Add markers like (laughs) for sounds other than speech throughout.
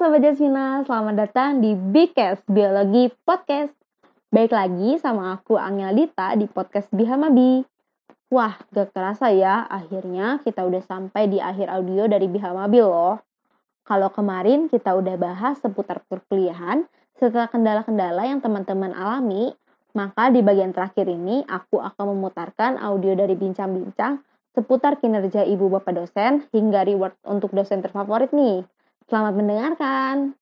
Sobat Jasmina, selamat datang di Bcast Biologi Podcast. Baik lagi sama aku Angel Dita di podcast Bihamabi. Wah, gak kerasa ya, akhirnya kita udah sampai di akhir audio dari Bihamabi loh. Kalau kemarin kita udah bahas seputar perkuliahan, setelah kendala-kendala yang teman-teman alami, maka di bagian terakhir ini aku akan memutarkan audio dari bincang-bincang seputar kinerja ibu bapak dosen hingga reward untuk dosen terfavorit nih. Selamat mendengarkan.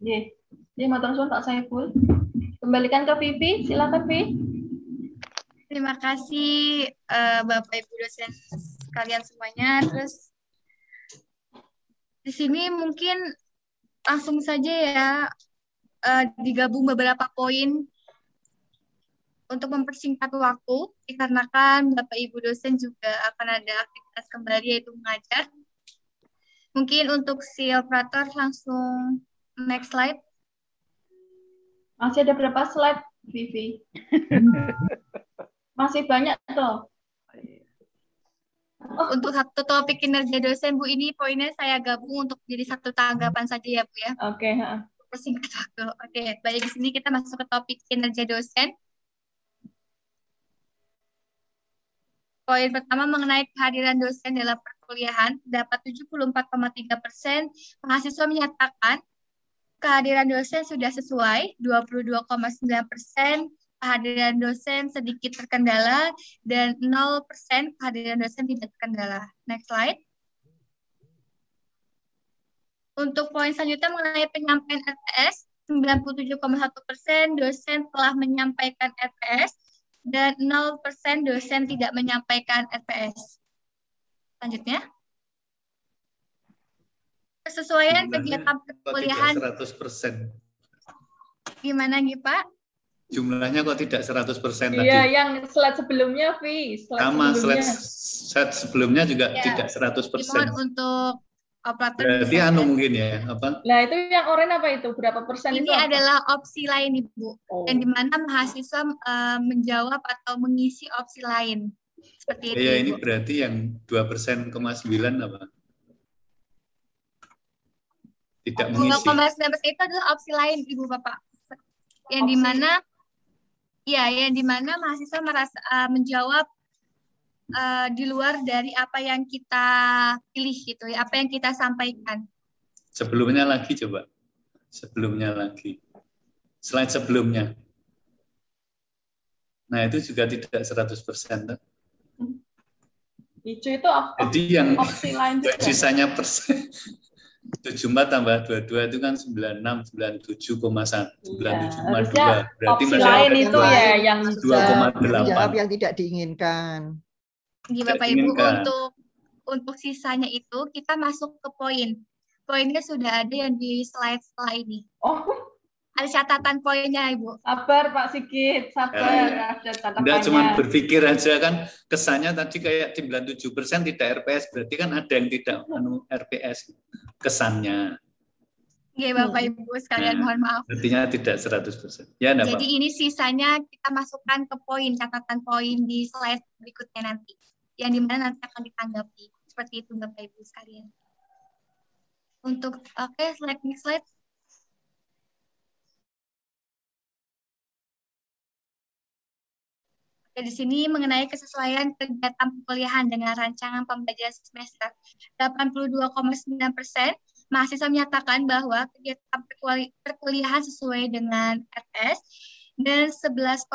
Ye, jadi matang suara Pak Saiful. Kembalikan ke Vivi, silakan Vivi. Terima kasih uh, Bapak Ibu dosen kalian semuanya. Terus di sini mungkin langsung saja ya uh, digabung beberapa poin untuk mempersingkat waktu dikarenakan Bapak Ibu dosen juga akan ada aktivitas kembali yaitu mengajar Mungkin untuk si operator langsung next slide. Masih ada berapa slide, Vivi? (laughs) Masih banyak tuh. Oh. Untuk satu topik kinerja dosen, Bu, ini poinnya saya gabung untuk jadi satu tanggapan saja ya, Bu ya. Oke. Okay. Persingkat waktu. Oke, okay. baik di sini kita masuk ke topik kinerja dosen. Poin pertama mengenai kehadiran dosen dalam perkuliahan dapat 74,3 persen mahasiswa menyatakan kehadiran dosen sudah sesuai 22,9 persen kehadiran dosen sedikit terkendala dan 0 persen kehadiran dosen tidak terkendala. Next slide. Untuk poin selanjutnya mengenai penyampaian RTS, 97,1 persen dosen telah menyampaikan RTS dan 0 persen dosen tidak menyampaikan RTS. Selanjutnya. Kesesuaian kegiatan perkuliahan. 100%. Gimana nih Pak? Jumlahnya kok tidak 100% tadi? Iya, yang slide sebelumnya, Vi. Slide Sama, sebelumnya. slide, slide sebelumnya juga ya. tidak 100%. Cuma untuk operator Berarti anu mungkin ya, apa? Nah, itu yang oranye apa itu? Berapa persen Ini itu? Ini adalah opsi lain, Ibu. Oh. Yang di mana mahasiswa uh, menjawab atau mengisi opsi lain. Seperti itu. Ya, ini berarti yang 2,9 apa? Tidak mengisi. 2,9 itu adalah opsi lain, Ibu Bapak. Yang di mana ya, yang di mana mahasiswa merasa uh, menjawab uh, di luar dari apa yang kita pilih gitu ya, apa yang kita sampaikan. Sebelumnya lagi coba. Sebelumnya lagi. Slide sebelumnya. Nah, itu juga tidak 100%. Hijau itu op Jadi yang opsi lain juga. sisanya persen (laughs) 74 tambah 22 itu kan 96 97,1 97,2 ya, berarti opsi lain itu ya yang 2,8 yang tidak diinginkan. Di Bapak Ibu untuk untuk sisanya itu kita masuk ke poin. Poinnya sudah ada yang di slide setelah ini. Oh, ada catatan poinnya Ibu. Sabar Pak Sigit, sabar. Ya. Enggak cuma berpikir aja kan kesannya tadi kayak 97 persen tidak RPS, berarti kan ada yang tidak anu RPS kesannya. Iya Bapak Ibu sekalian nah, mohon maaf. Artinya tidak 100 persen. Ya, Jadi ini sisanya kita masukkan ke poin catatan poin di slide berikutnya nanti, yang di mana nanti akan ditanggapi. Seperti itu Bapak Ibu sekalian. Untuk oke okay, slide next slide. Di sini mengenai kesesuaian kegiatan perkuliahan dengan rancangan pembelajaran semester. 82,9 persen mahasiswa menyatakan bahwa kegiatan perkuliahan sesuai dengan RTS dan 11,4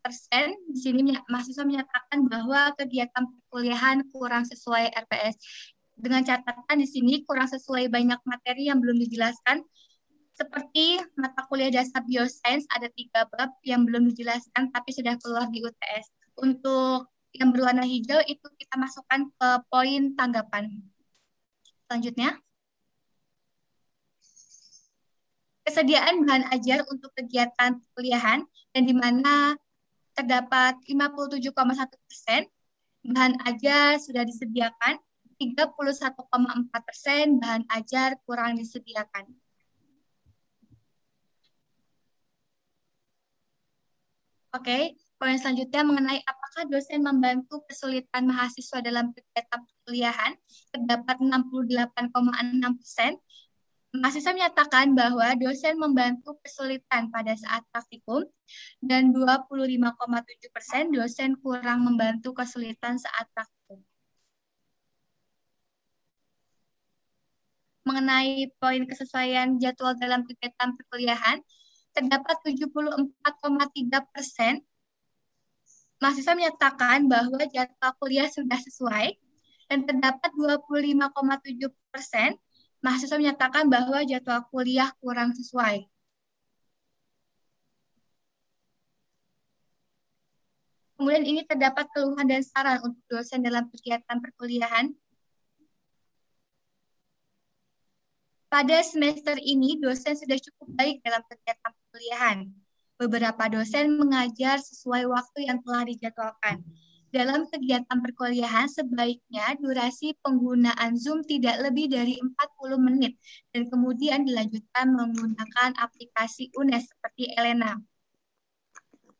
persen di sini mahasiswa menyatakan bahwa kegiatan perkuliahan kurang sesuai RPS. Dengan catatan di sini kurang sesuai banyak materi yang belum dijelaskan seperti mata kuliah dasar biosains ada tiga bab yang belum dijelaskan tapi sudah keluar di UTS. Untuk yang berwarna hijau itu kita masukkan ke poin tanggapan. Selanjutnya. Kesediaan bahan ajar untuk kegiatan kuliahan dan di mana terdapat 57,1 persen bahan ajar sudah disediakan, 31,4 persen bahan ajar kurang disediakan. Oke, okay. poin selanjutnya mengenai apakah dosen membantu kesulitan mahasiswa dalam kegiatan perkuliahan terdapat 68,6 persen Mahasiswa menyatakan bahwa dosen membantu kesulitan pada saat praktikum dan 25,7 persen dosen kurang membantu kesulitan saat praktikum. Mengenai poin kesesuaian jadwal dalam kegiatan perkuliahan, terdapat 74,3 persen mahasiswa menyatakan bahwa jadwal kuliah sudah sesuai dan terdapat 25,7 persen mahasiswa menyatakan bahwa jadwal kuliah kurang sesuai. Kemudian ini terdapat keluhan dan saran untuk dosen dalam kegiatan perkuliahan. Pada semester ini, dosen sudah cukup baik dalam kegiatan perkuliahan. Beberapa dosen mengajar sesuai waktu yang telah dijadwalkan dalam kegiatan perkuliahan sebaiknya durasi penggunaan Zoom tidak lebih dari 40 menit dan kemudian dilanjutkan menggunakan aplikasi UNES seperti Elena.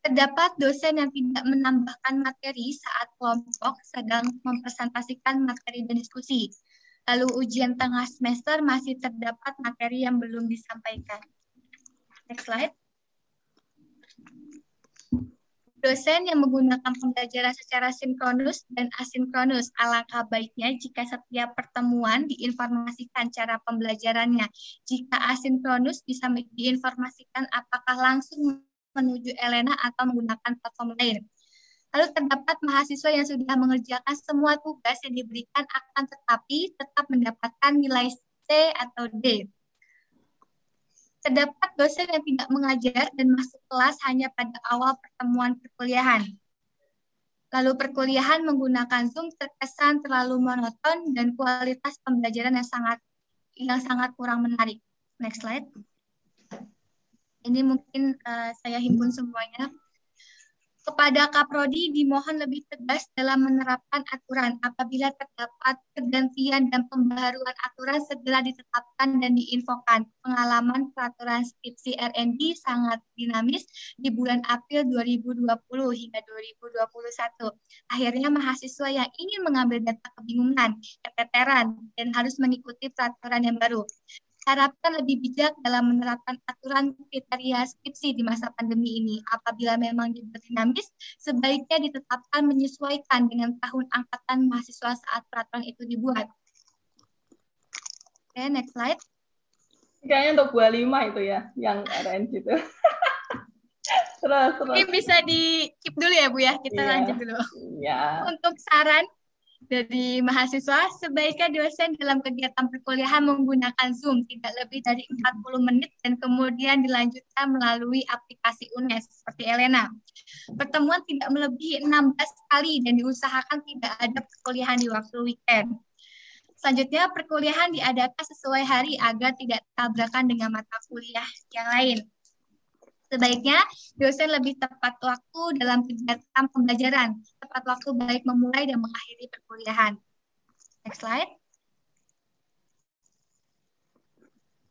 Terdapat dosen yang tidak menambahkan materi saat kelompok sedang mempresentasikan materi dan diskusi. Lalu ujian tengah semester masih terdapat materi yang belum disampaikan. Next slide dosen yang menggunakan pembelajaran secara sinkronus dan asinkronus. Alangkah baiknya jika setiap pertemuan diinformasikan cara pembelajarannya. Jika asinkronus bisa diinformasikan apakah langsung menuju Elena atau menggunakan platform lain. Lalu terdapat mahasiswa yang sudah mengerjakan semua tugas yang diberikan akan tetapi tetap mendapatkan nilai C atau D. Terdapat dosen yang tidak mengajar dan masuk kelas hanya pada awal pertemuan perkuliahan. Lalu perkuliahan menggunakan Zoom terkesan terlalu monoton dan kualitas pembelajaran yang sangat yang sangat kurang menarik. Next slide. Ini mungkin uh, saya himpun semuanya kepada Kaprodi dimohon lebih tegas dalam menerapkan aturan. Apabila terdapat pergantian dan pembaharuan aturan segera ditetapkan dan diinfokan. Pengalaman peraturan skripsi RND sangat dinamis di bulan April 2020 hingga 2021. Akhirnya mahasiswa yang ingin mengambil data kebingungan, keteteran, dan harus mengikuti peraturan yang baru harapkan lebih bijak dalam menerapkan aturan kriteria skripsi di masa pandemi ini. Apabila memang dibuat dinamis, sebaiknya ditetapkan menyesuaikan dengan tahun angkatan mahasiswa saat peraturan itu dibuat. Oke, okay, next slide. Kayaknya untuk lima itu ya, yang RNG itu. (laughs) terus, terus. Ini bisa di keep dulu ya Bu ya, kita yeah. lanjut dulu. Yeah. Untuk saran, dari mahasiswa, sebaiknya dosen dalam kegiatan perkuliahan menggunakan Zoom tidak lebih dari 40 menit dan kemudian dilanjutkan melalui aplikasi UNES seperti Elena. Pertemuan tidak melebihi 16 kali dan diusahakan tidak ada perkuliahan di waktu weekend. Selanjutnya, perkuliahan diadakan sesuai hari agar tidak tabrakan dengan mata kuliah yang lain. Sebaiknya dosen lebih tepat waktu dalam kegiatan pembelajaran, tepat waktu baik memulai dan mengakhiri perkuliahan. Next slide.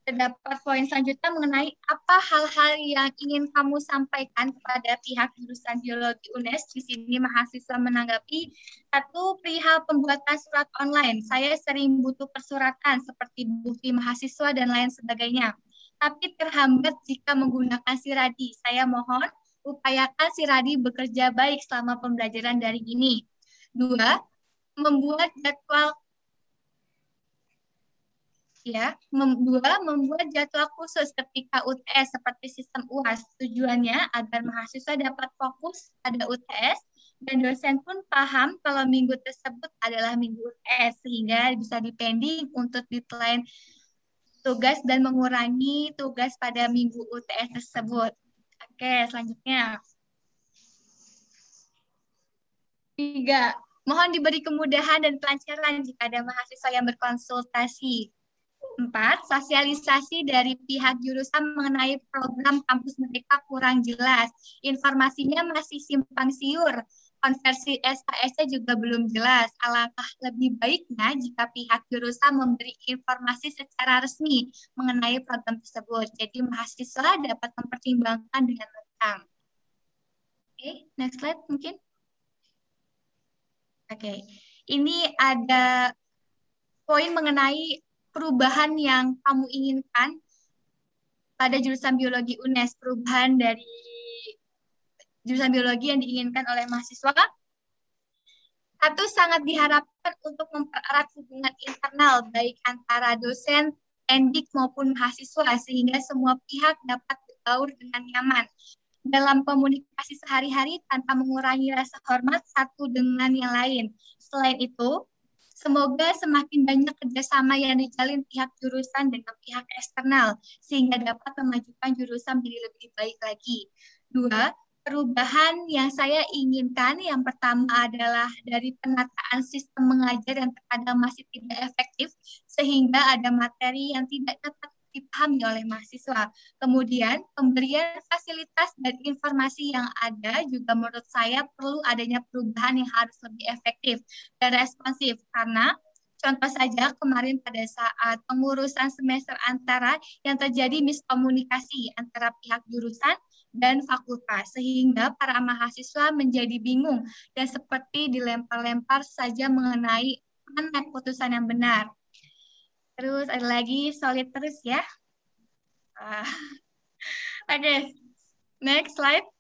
Terdapat poin selanjutnya mengenai apa hal-hal yang ingin kamu sampaikan kepada pihak jurusan biologi UNES. Di sini mahasiswa menanggapi satu perihal pembuatan surat online. Saya sering butuh persuratan seperti bukti mahasiswa dan lain sebagainya tapi terhambat jika menggunakan Siradi. Saya mohon upayakan Siradi bekerja baik selama pembelajaran dari ini. Dua, membuat jadwal ya, mem dua membuat jadwal khusus ketika UTS seperti sistem UAS. Tujuannya agar mahasiswa dapat fokus pada UTS dan dosen pun paham kalau minggu tersebut adalah minggu UTS sehingga bisa dipending untuk deadline tugas dan mengurangi tugas pada minggu UTS tersebut. Oke, selanjutnya. Tiga, mohon diberi kemudahan dan kelancaran jika ada mahasiswa yang berkonsultasi. Empat, sosialisasi dari pihak jurusan mengenai program kampus mereka kurang jelas. Informasinya masih simpang siur konversi SKS juga belum jelas. Alangkah lebih baiknya jika pihak jurusan memberi informasi secara resmi mengenai program tersebut. Jadi mahasiswa dapat mempertimbangkan dengan matang. Oke, okay, next slide mungkin. Oke, okay. ini ada poin mengenai perubahan yang kamu inginkan pada jurusan biologi UNES, perubahan dari jurusan biologi yang diinginkan oleh mahasiswa. Satu, sangat diharapkan untuk mempererat hubungan internal baik antara dosen, endik maupun mahasiswa sehingga semua pihak dapat berbaur dengan nyaman dalam komunikasi sehari-hari tanpa mengurangi rasa hormat satu dengan yang lain. Selain itu, Semoga semakin banyak kerjasama yang dijalin pihak jurusan dengan pihak eksternal, sehingga dapat memajukan jurusan menjadi lebih baik lagi. Dua, perubahan yang saya inginkan yang pertama adalah dari penataan sistem mengajar yang terkadang masih tidak efektif, sehingga ada materi yang tidak dapat dipahami oleh mahasiswa. Kemudian, pemberian fasilitas dan informasi yang ada juga menurut saya perlu adanya perubahan yang harus lebih efektif dan responsif karena Contoh saja kemarin pada saat pengurusan semester antara yang terjadi miskomunikasi antara pihak jurusan dan fakultas sehingga para mahasiswa menjadi bingung dan seperti dilempar-lempar saja mengenai mana keputusan yang benar. Terus ada lagi solid terus ya. Uh, (laughs) Oke, okay. next slide.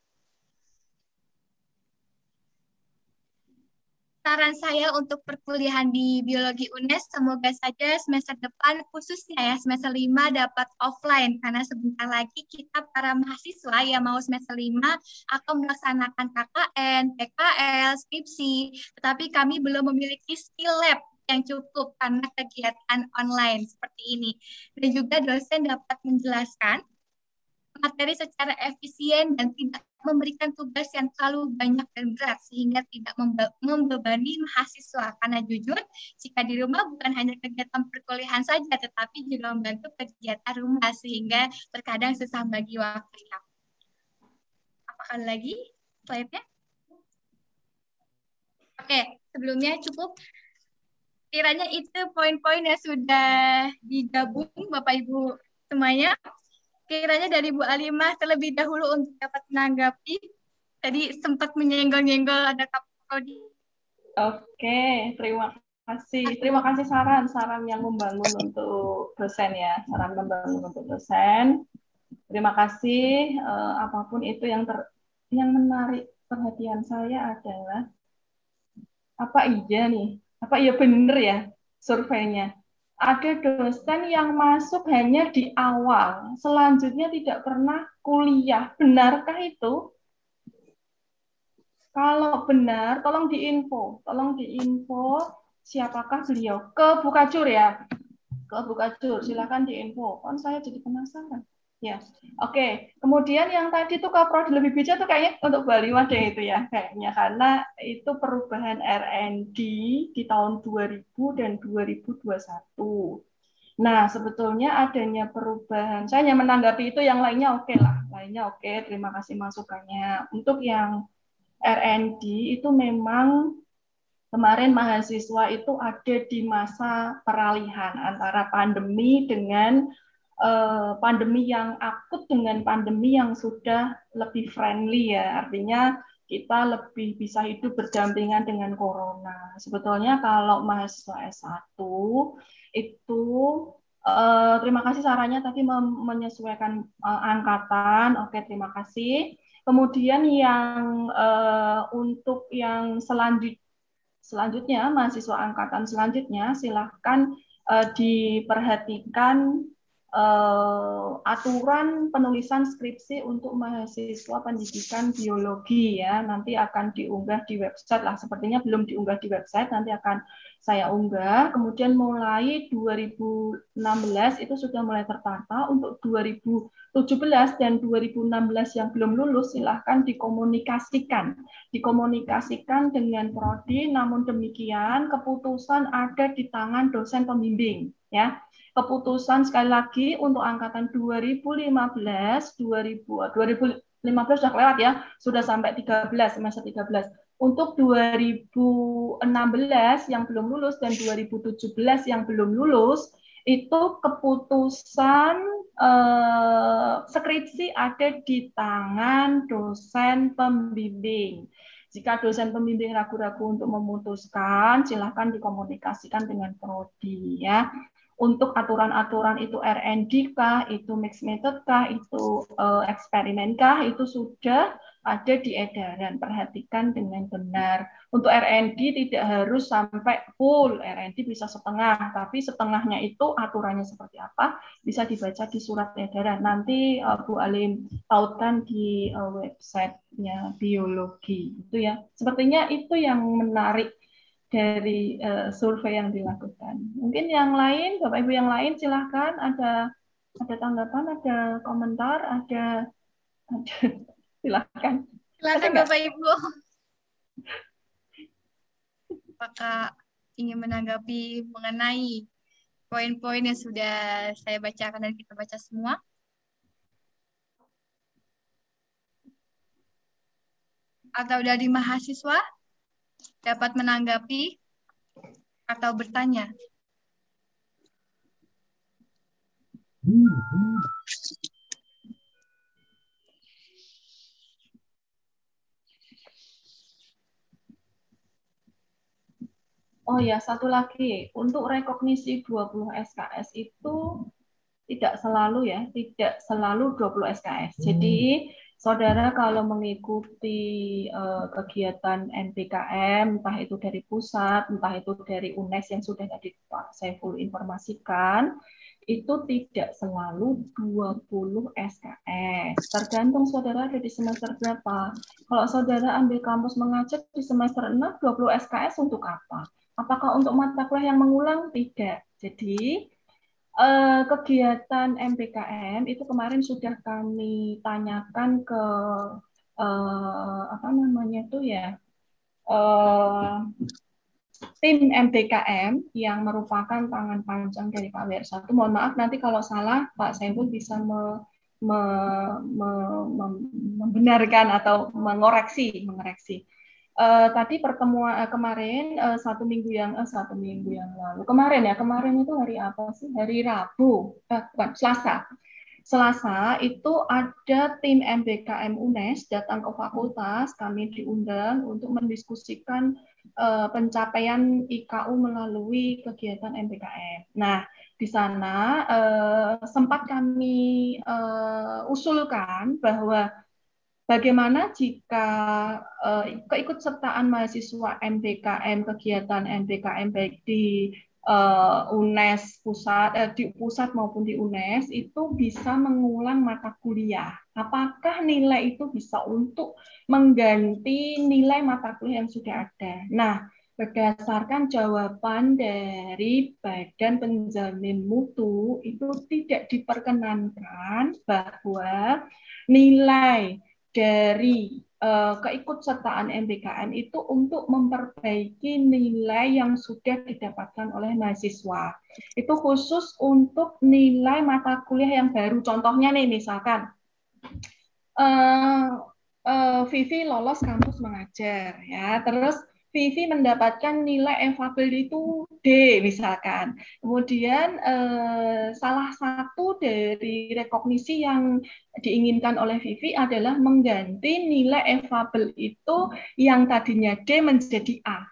Saran saya untuk perkuliahan di Biologi UNES, semoga saja semester depan, khususnya ya semester 5 dapat offline, karena sebentar lagi kita para mahasiswa yang mau semester 5 akan melaksanakan KKN, PKL, skripsi, tetapi kami belum memiliki skill lab yang cukup karena kegiatan online seperti ini. Dan juga dosen dapat menjelaskan materi secara efisien dan tidak memberikan tugas yang terlalu banyak dan berat sehingga tidak membe membebani mahasiswa karena jujur jika di rumah bukan hanya kegiatan perkuliahan saja tetapi juga membantu kegiatan rumah sehingga terkadang susah bagi waktunya. Apakah lagi slide-nya? Oke, sebelumnya cukup kiranya itu poin-poin yang sudah digabung Bapak Ibu semuanya. Kiranya dari Bu Alimah terlebih dahulu untuk dapat menanggapi. Tadi sempat menyenggol-nyenggol ada Kapoldi. Oke, terima kasih. Terima kasih saran-saran yang membangun untuk dosen ya, saran membangun untuk dosen. Terima kasih. Uh, apa pun itu yang ter yang menarik perhatian saya adalah apa iya nih apa iya benar ya surveinya? Ada dosen yang masuk hanya di awal, selanjutnya tidak pernah kuliah. Benarkah itu? Kalau benar, tolong diinfo, tolong diinfo siapakah beliau. Ke Bukacur ya, ke Bukacur, silakan diinfo. Kan saya jadi penasaran. Ya, oke. Okay. Kemudian yang tadi tuh kalau prodi lebih bijak tuh kayaknya untuk Bali deh itu ya, kayaknya karena itu perubahan R&D di tahun 2000 dan 2021. Nah, sebetulnya adanya perubahan, saya hanya menanggapi itu, yang lainnya oke okay lah, lainnya oke, okay, terima kasih masukannya. Untuk yang R&D itu memang kemarin mahasiswa itu ada di masa peralihan antara pandemi dengan pandemi yang akut dengan pandemi yang sudah lebih friendly ya. Artinya kita lebih bisa hidup berdampingan dengan corona. Sebetulnya kalau mahasiswa S1 itu eh, terima kasih sarannya tadi menyesuaikan eh, angkatan. Oke, terima kasih. Kemudian yang eh, untuk yang selanjut selanjutnya mahasiswa angkatan selanjutnya silahkan eh, diperhatikan uh, aturan penulisan skripsi untuk mahasiswa pendidikan biologi ya. Nanti akan diunggah di website lah. Sepertinya belum diunggah di website nanti akan saya unggah. Kemudian mulai 2016 itu sudah mulai tertata. Untuk 2017 dan 2016 yang belum lulus silahkan dikomunikasikan. Dikomunikasikan dengan prodi. Namun demikian keputusan ada di tangan dosen pembimbing ya keputusan sekali lagi untuk angkatan 2015, 2000, 2015 sudah lewat ya, sudah sampai 13 semester 13. Untuk 2016 yang belum lulus dan 2017 yang belum lulus itu keputusan eh, skripsi ada di tangan dosen pembimbing. Jika dosen pembimbing ragu-ragu untuk memutuskan, silahkan dikomunikasikan dengan prodi ya. Untuk aturan-aturan itu R&D kah, itu mixed method kah, itu uh, eksperimen kah, itu sudah ada di edaran. Perhatikan dengan benar. Untuk R&D tidak harus sampai full, R&D bisa setengah, tapi setengahnya itu aturannya seperti apa bisa dibaca di surat edaran. Nanti uh, Bu Alim pautkan di uh, websitenya biologi. Itu ya. Sepertinya itu yang menarik dari uh, survei yang dilakukan. Mungkin yang lain, Bapak Ibu yang lain silahkan ada ada tanggapan, ada komentar, ada, ada (laughs) silahkan. Silahkan Bapak Ibu. Apakah ingin menanggapi mengenai poin-poin yang sudah saya bacakan dan kita baca semua? Atau dari mahasiswa? Dapat menanggapi atau bertanya. Oh ya, satu lagi. Untuk rekognisi 20 SKS itu tidak selalu ya, tidak selalu 20 SKS. Jadi Saudara kalau mengikuti uh, kegiatan NPKM, entah itu dari pusat, entah itu dari UNES yang sudah tadi Pak Saiful informasikan, itu tidak selalu 20 SKS. Tergantung saudara ada di semester berapa. Kalau saudara ambil kampus mengajar di semester 6, 20 SKS untuk apa? Apakah untuk mata kuliah yang mengulang? Tidak. Jadi, Uh, kegiatan MPKM itu kemarin sudah kami tanyakan ke uh, apa namanya itu ya uh, tim MPKM yang merupakan tangan panjang dari Pak WR1. Mohon maaf nanti kalau salah Pak Saiful bisa me, me, me, me, membenarkan atau mengoreksi, mengoreksi. Uh, tadi pertemuan uh, kemarin uh, satu minggu yang uh, satu minggu yang lalu. Kemarin ya kemarin itu hari apa sih? Hari Rabu. Eh, bukan Selasa. Selasa itu ada tim MBKM UNES datang ke fakultas. Kami diundang untuk mendiskusikan uh, pencapaian IKU melalui kegiatan MBKM. Nah di sana uh, sempat kami uh, usulkan bahwa Bagaimana jika uh, keikutsertaan mahasiswa MBKM kegiatan MBKM baik di uh, UNES pusat eh, di pusat maupun di UNES itu bisa mengulang mata kuliah. Apakah nilai itu bisa untuk mengganti nilai mata kuliah yang sudah ada? Nah, berdasarkan jawaban dari Badan Penjamin Mutu itu tidak diperkenankan bahwa nilai dari uh, keikutsertaan MBKM itu untuk memperbaiki nilai yang sudah didapatkan oleh mahasiswa. Itu khusus untuk nilai mata kuliah yang baru. Contohnya nih misalkan uh, uh, Vivi lolos kampus mengajar ya, terus Vivi mendapatkan nilai efabel itu D misalkan. Kemudian eh, salah satu dari rekognisi yang diinginkan oleh Vivi adalah mengganti nilai efabel itu yang tadinya D menjadi A.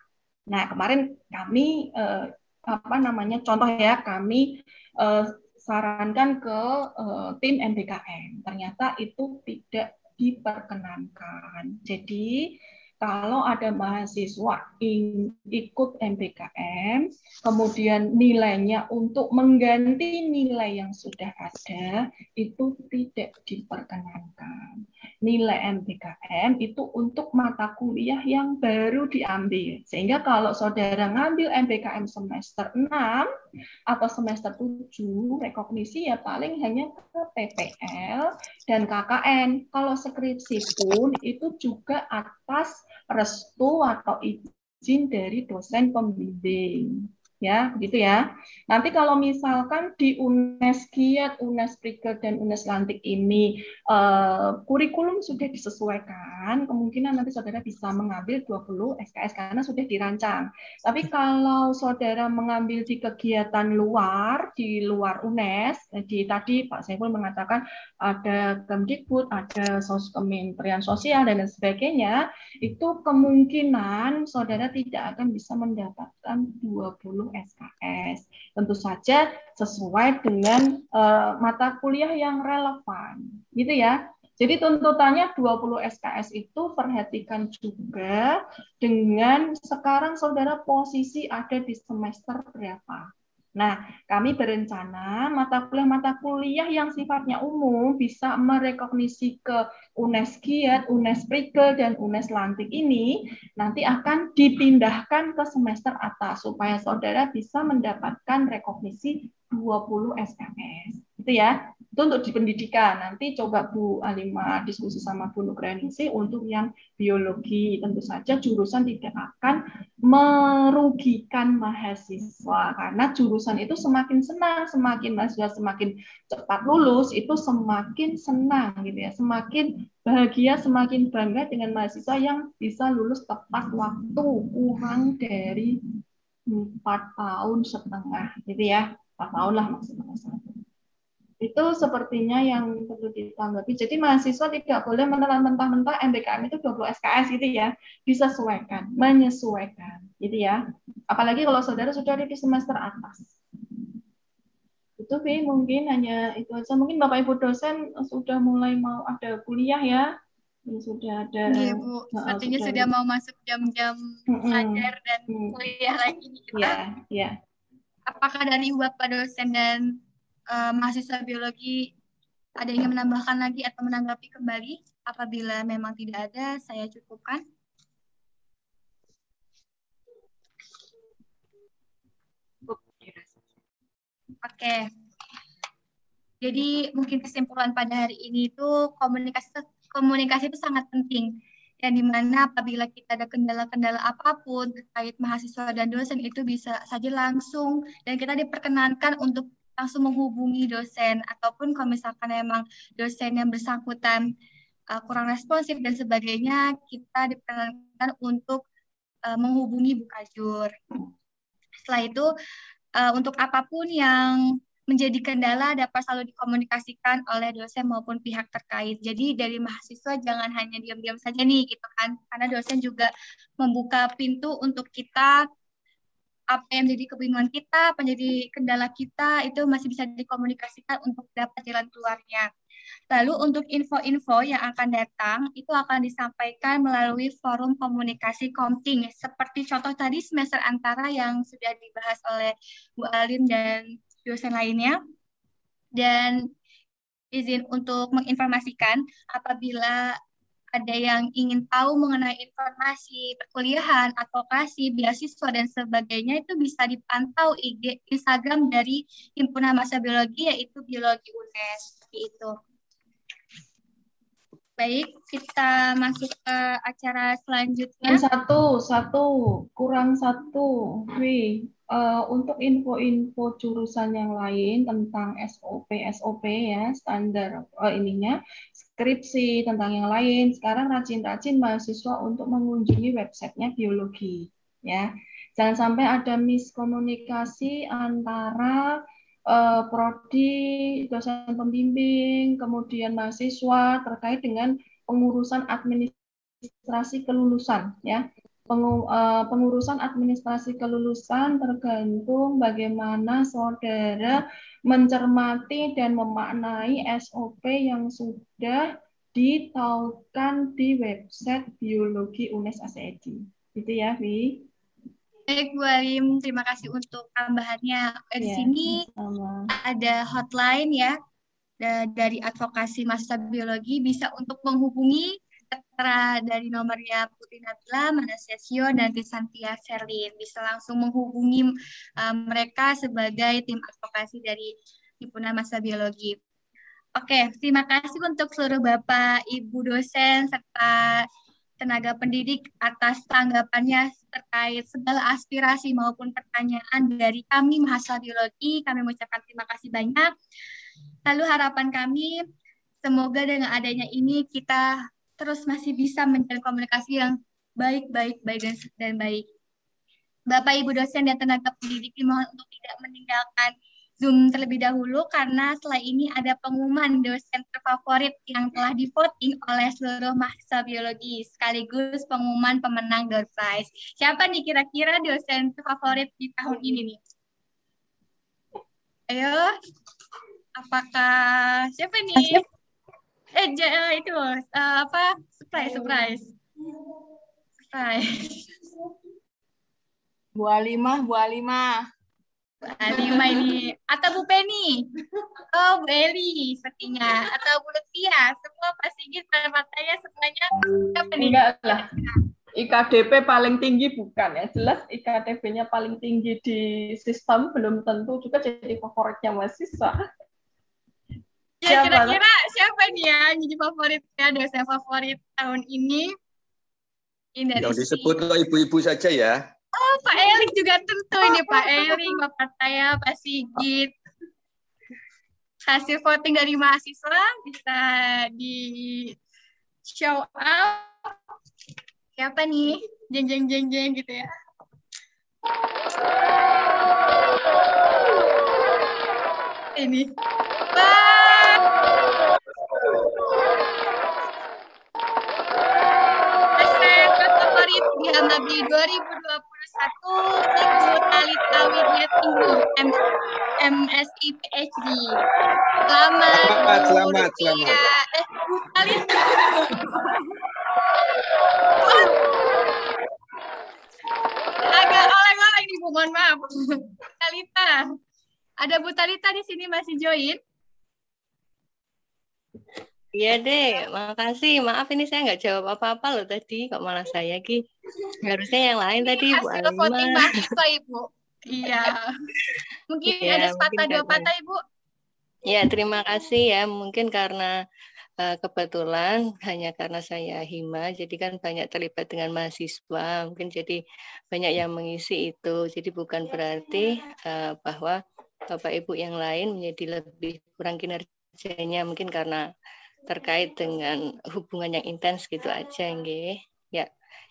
Nah kemarin kami eh, apa namanya contoh ya kami eh, sarankan ke eh, tim MBKM. Ternyata itu tidak diperkenankan. Jadi kalau ada mahasiswa ikut MPKM, kemudian nilainya untuk mengganti nilai yang sudah ada, itu tidak diperkenankan. Nilai MPKM itu untuk mata kuliah yang baru diambil. Sehingga kalau saudara ngambil MPKM semester 6 atau semester 7, rekognisi ya paling hanya ke PPL dan KKN. Kalau skripsi pun itu juga atas restu atau izin dari dosen pembimbing ya begitu ya. Nanti kalau misalkan di UNES Kiat, UNES Prikel dan UNES Lantik ini uh, kurikulum sudah disesuaikan, kemungkinan nanti saudara bisa mengambil 20 SKS karena sudah dirancang. Tapi kalau saudara mengambil di kegiatan luar, di luar UNES, eh, di tadi Pak Saiful mengatakan ada Kemdikbud, ada sos Kementerian Sosial dan lain sebagainya, itu kemungkinan saudara tidak akan bisa mendapatkan 20 SKS. Tentu saja sesuai dengan uh, mata kuliah yang relevan, gitu ya. Jadi tuntutannya 20 SKS itu perhatikan juga dengan sekarang saudara posisi ada di semester berapa. Nah, kami berencana mata kuliah-mata kuliah yang sifatnya umum bisa merekognisi ke UNES Giat, UNES dan UNES Lantik ini nanti akan dipindahkan ke semester atas supaya saudara bisa mendapatkan rekognisi 20 SKS. Itu ya itu untuk di pendidikan. Nanti coba Bu Alima diskusi sama Bu Nugraningsi untuk yang biologi. Tentu saja jurusan tidak akan merugikan mahasiswa karena jurusan itu semakin senang, semakin mahasiswa semakin cepat lulus itu semakin senang gitu ya, semakin bahagia, semakin bangga dengan mahasiswa yang bisa lulus tepat waktu kurang dari empat tahun setengah gitu ya, empat tahun lah maksimal itu sepertinya yang perlu ditanggapi. Jadi mahasiswa tidak boleh menelan mentah-mentah MBKM itu 20 SKS gitu ya. Disesuaikan, menyesuaikan gitu ya. Apalagi kalau saudara sudah di semester atas. Itu Bi, mungkin hanya itu aja. Mungkin Bapak Ibu dosen sudah mulai mau ada kuliah ya. Sudah ada. Iya Bu, sepertinya sudah, sudah mau masuk jam-jam belajar dan kuliah lagi. Iya, iya. Apakah dari Bapak dosen dan uh, mahasiswa biologi ada yang menambahkan lagi atau menanggapi kembali? Apabila memang tidak ada, saya cukupkan. Oke. Jadi mungkin kesimpulan pada hari ini itu komunikasi komunikasi itu sangat penting. Yang di mana apabila kita ada kendala-kendala apa pun terkait mahasiswa dan dosen itu bisa saja langsung dan kita diperkenankan untuk langsung menghubungi dosen ataupun kalau misalkan emang dosen yang bersangkutan uh, kurang responsif dan sebagainya kita diperkenankan untuk uh, menghubungi Bukajur. Setelah itu uh, untuk apa pun yang menjadi kendala dapat selalu dikomunikasikan oleh dosen maupun pihak terkait. Jadi dari mahasiswa jangan hanya diam-diam saja nih gitu kan. Karena dosen juga membuka pintu untuk kita apa yang menjadi kebingungan kita, apa yang jadi kendala kita, itu masih bisa dikomunikasikan untuk dapat jalan keluarnya. Lalu untuk info-info yang akan datang, itu akan disampaikan melalui forum komunikasi Komting, seperti contoh tadi semester antara yang sudah dibahas oleh Bu Alim dan dosen lainnya. Dan izin untuk menginformasikan apabila ada yang ingin tahu mengenai informasi perkuliahan, advokasi, beasiswa dan sebagainya itu bisa dipantau IG Instagram dari Himpunan Masa Biologi yaitu Biologi UNES itu. Baik, kita masuk ke acara selanjutnya. Satu, satu, kurang satu. Wih, uh, untuk info-info jurusan yang lain tentang SOP, SOP ya, standar uh, ininya, skripsi, tentang yang lain. Sekarang rajin-rajin mahasiswa untuk mengunjungi websitenya biologi. ya. Jangan sampai ada miskomunikasi antara uh, prodi, dosen pembimbing, kemudian mahasiswa terkait dengan pengurusan administrasi kelulusan. ya. Eh, pengurusan administrasi kelulusan tergantung bagaimana saudara mencermati dan memaknai SOP yang sudah ditaukan di website biologi UNES ACED. Gitu ya, Vi. Baik, Bu Alim. Terima kasih untuk tambahannya. Eh, di ya, sini sama. ada hotline ya dari advokasi masa biologi bisa untuk menghubungi tertera dari nomornya Putri Nabila, Manasesio, dan Tisantia Serlin. Bisa langsung menghubungi um, mereka sebagai tim advokasi dari Himpunan Masa Biologi. Oke, terima kasih untuk seluruh Bapak, Ibu dosen, serta tenaga pendidik atas tanggapannya terkait segala aspirasi maupun pertanyaan dari kami mahasiswa biologi. Kami mengucapkan terima kasih banyak. Lalu harapan kami, semoga dengan adanya ini kita terus masih bisa menjalin komunikasi yang baik, baik, baik dan, dan baik. Bapak, Ibu dosen dan tenaga pendidik dimohon untuk tidak meninggalkan Zoom terlebih dahulu karena setelah ini ada pengumuman dosen terfavorit yang telah divoting oleh seluruh mahasiswa biologi sekaligus pengumuman pemenang door prize. Siapa nih kira-kira dosen terfavorit di tahun ini nih? Ayo, apakah siapa nih? Eh, uh, itu uh, apa? Surprise, surprise. Surprise. Bu Alimah, Bu Alimah. Lima ini. Atau Bu Penny? Oh Bu Eli sepertinya. Atau Bu Lutfia semua pasti gitu partainya semuanya. Apa nih? Enggak lah. IKDP paling tinggi bukan ya. Jelas IKDP-nya paling tinggi di sistem belum tentu juga jadi favoritnya mahasiswa ya kira-kira siapa nih ya jadi favoritnya dosen favorit tahun ini ini yang disebut ibu-ibu saja ya Oh, Pak Erik juga tentu ini Pak Erik, Bapak saya, Pak Sigit. Hasil voting dari mahasiswa bisa di show up. Siapa nih? Jeng jeng jeng jeng gitu ya. Ini. Wah. favorit di Hamabi 2020 satu Ibu Talita Widyatinggu M MSI PhD. Selamat. Selamat, selamat, selamat. Eh, Bu Talita. Agak oleng-oleng nih Bu, mohon maaf. Talita. Ada Bu Talita di sini masih join? Iya deh, makasih. Maaf ini saya nggak jawab apa-apa loh tadi, kok malah saya Ki. Harusnya yang lain tadi Bu Hasil voting mahasiswa Ibu. Iya. (laughs) Mungkin ya, ada sepatah dua patah Ibu. Ya, terima kasih ya. Mungkin karena uh, kebetulan hanya karena saya hima, jadi kan banyak terlibat dengan mahasiswa. Mungkin jadi banyak yang mengisi itu. Jadi bukan berarti uh, bahwa Bapak Ibu yang lain menjadi lebih kurang kinerjanya mungkin karena terkait dengan hubungan yang intens gitu aja nggih. Ya.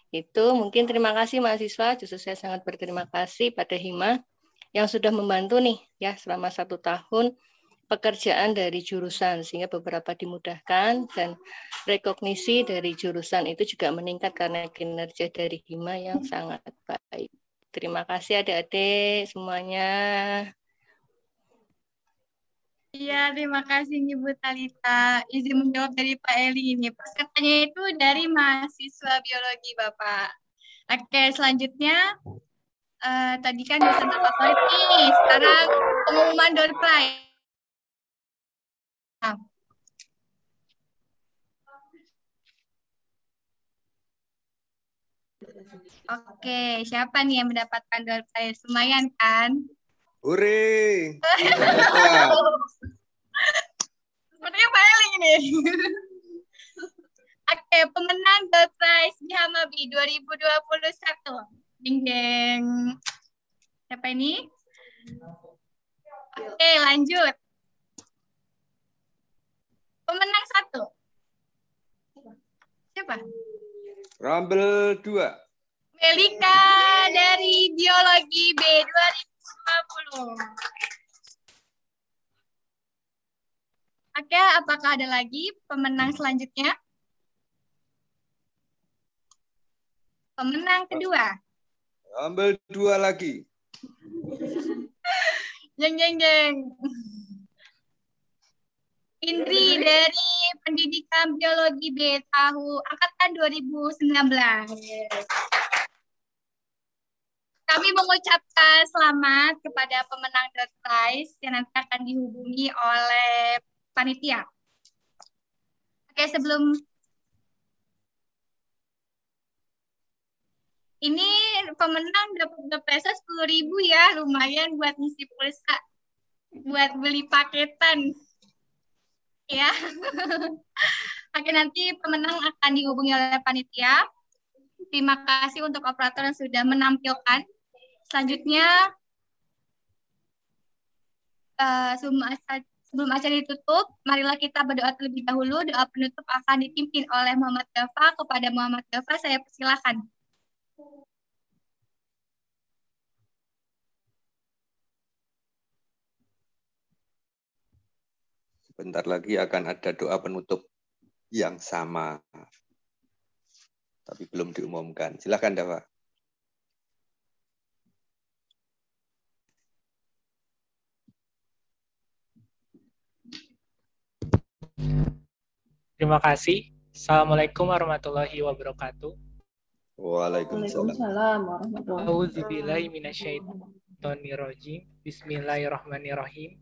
Itu mungkin terima kasih mahasiswa, justru saya sangat berterima kasih pada Hima yang sudah membantu nih ya selama satu tahun pekerjaan dari jurusan sehingga beberapa dimudahkan dan rekognisi dari jurusan itu juga meningkat karena kinerja dari Hima yang sangat baik. Terima kasih adik-adik semuanya. Iya, terima kasih Ibu Talita. Izin menjawab dari Pak Eli ini. Pesertanya itu dari mahasiswa biologi Bapak. Oke, selanjutnya uh, tadi kan dosen terfavorit nih. Sekarang pengumuman door prize. Nah. Oke, siapa nih yang mendapatkan door prize? Lumayan kan? Hore. Sepertinya Pak Eling ini. (laughs) Oke, pemenang The Prize di Hamabi 2021. Ding ding. Siapa ini? Oke, lanjut. Pemenang satu. Siapa? Rumble 2. Melika dari Biologi B 2020. Oke, apakah ada lagi pemenang selanjutnya? Pemenang kedua. Ambil dua lagi. jeng jeng jeng. Indri dari Pendidikan Biologi B tahu angkatan 2019. Kami mengucapkan selamat kepada pemenang The Prize yang nanti akan dihubungi oleh panitia. Oke, sebelum ini pemenang dapat pulsa sepuluh ribu ya, lumayan buat ngisi pulsa, buat beli paketan. Ya. (laughs) Oke, nanti pemenang akan dihubungi oleh panitia. Terima kasih untuk operator yang sudah menampilkan. Selanjutnya, uh, Sebelum acara ditutup, marilah kita berdoa terlebih dahulu. Doa penutup akan dipimpin oleh Muhammad Gafa. Kepada Muhammad Gafa, saya persilakan. Sebentar lagi akan ada doa penutup yang sama. Tapi belum diumumkan. Silakan, Dawa. Terima kasih. Assalamualaikum warahmatullahi wabarakatuh. Waalaikumsalam warahmatullahi wabarakatuh. Bismillahirrahmanirrahim.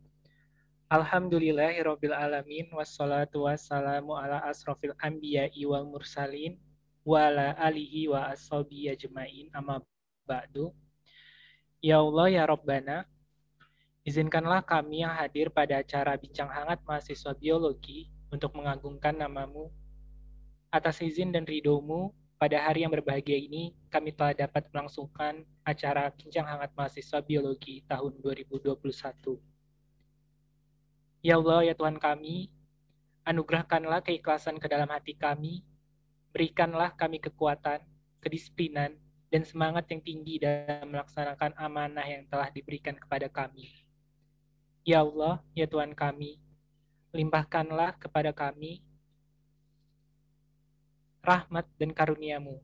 Alhamdulillahirabbil alamin wassalatu wassalamu ala asrofil anbiya'i wal mursalin wa ala alihi wa ashabi ajmain amma ba'du. Ya Allah ya Rabbana, izinkanlah kami yang hadir pada acara bincang hangat mahasiswa biologi untuk mengagungkan namamu. Atas izin dan ridhomu, pada hari yang berbahagia ini, kami telah dapat melangsungkan acara Bincang Hangat Mahasiswa Biologi tahun 2021. Ya Allah, ya Tuhan kami, anugerahkanlah keikhlasan ke dalam hati kami, berikanlah kami kekuatan, kedisiplinan, dan semangat yang tinggi dalam melaksanakan amanah yang telah diberikan kepada kami. Ya Allah, ya Tuhan kami, limpahkanlah kepada kami rahmat dan karuniamu,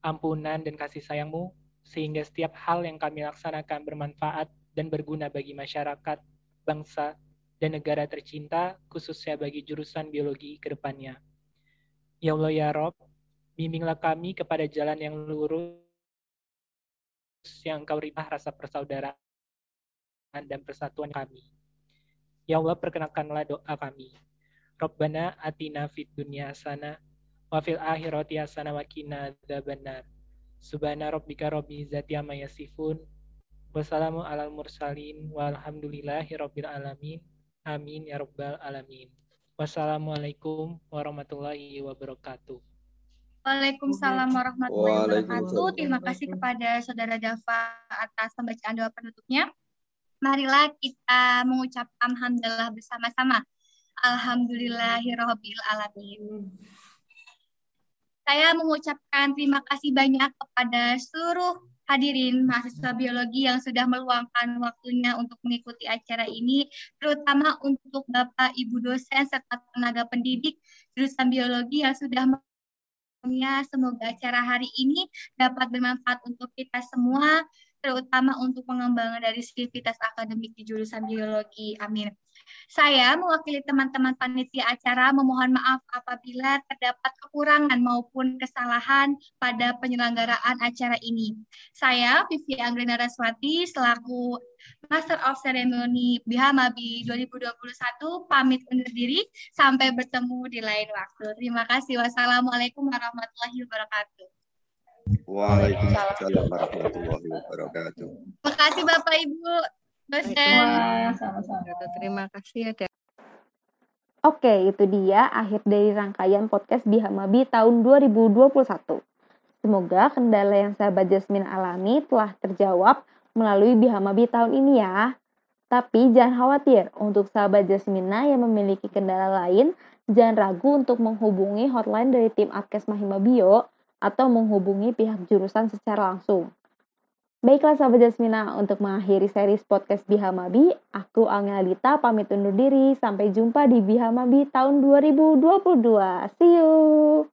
ampunan dan kasih sayangmu, sehingga setiap hal yang kami laksanakan bermanfaat dan berguna bagi masyarakat, bangsa, dan negara tercinta, khususnya bagi jurusan biologi ke depannya. Ya Allah ya Rob, bimbinglah kami kepada jalan yang lurus, yang engkau ribah rasa persaudaraan dan persatuan kami. Ya Allah, perkenankanlah doa kami. Rabbana atina fid dunya sana wa fil akhirati hasana wa qina adzabannar. Subhana rabbika rabbil izzati amma yasifun. Wassalamu alal mursalin walhamdulillahi rabbil alamin. Amin ya rabbal alamin. Wassalamualaikum warahmatullahi wabarakatuh. Waalaikumsalam warahmatullahi wabarakatuh. Terima kasih kepada Saudara Dava atas pembacaan doa penutupnya marilah kita mengucapkan alhamdulillah bersama-sama. Alhamdulillahirabbil alamin. Saya mengucapkan terima kasih banyak kepada seluruh hadirin mahasiswa biologi yang sudah meluangkan waktunya untuk mengikuti acara ini, terutama untuk Bapak Ibu dosen serta tenaga pendidik jurusan biologi yang sudah Semoga acara hari ini dapat bermanfaat untuk kita semua terutama untuk pengembangan dari aktivitas akademik di jurusan biologi. Amin. Saya mewakili teman-teman panitia acara memohon maaf apabila terdapat kekurangan maupun kesalahan pada penyelenggaraan acara ini. Saya, Vivi Anggrena Raswati, selaku Master of Ceremony Bihamabi 2021, pamit undur diri. Sampai bertemu di lain waktu. Terima kasih. Wassalamualaikum warahmatullahi wabarakatuh. Waalaikumsalam warahmatullahi wabarakatuh. Terima kasih Bapak Ibu dosen. Terima kasih ya. Oke, itu dia akhir dari rangkaian podcast Bihamabi tahun 2021. Semoga kendala yang sahabat Jasmine alami telah terjawab melalui Bihamabi tahun ini ya. Tapi jangan khawatir, untuk sahabat Jasmina yang memiliki kendala lain, jangan ragu untuk menghubungi hotline dari tim Adkes Mahima Bio atau menghubungi pihak jurusan secara langsung. Baiklah sahabat Jasmina, untuk mengakhiri series podcast Bihamabi, aku Angelita pamit undur diri. Sampai jumpa di Bihamabi tahun 2022. See you!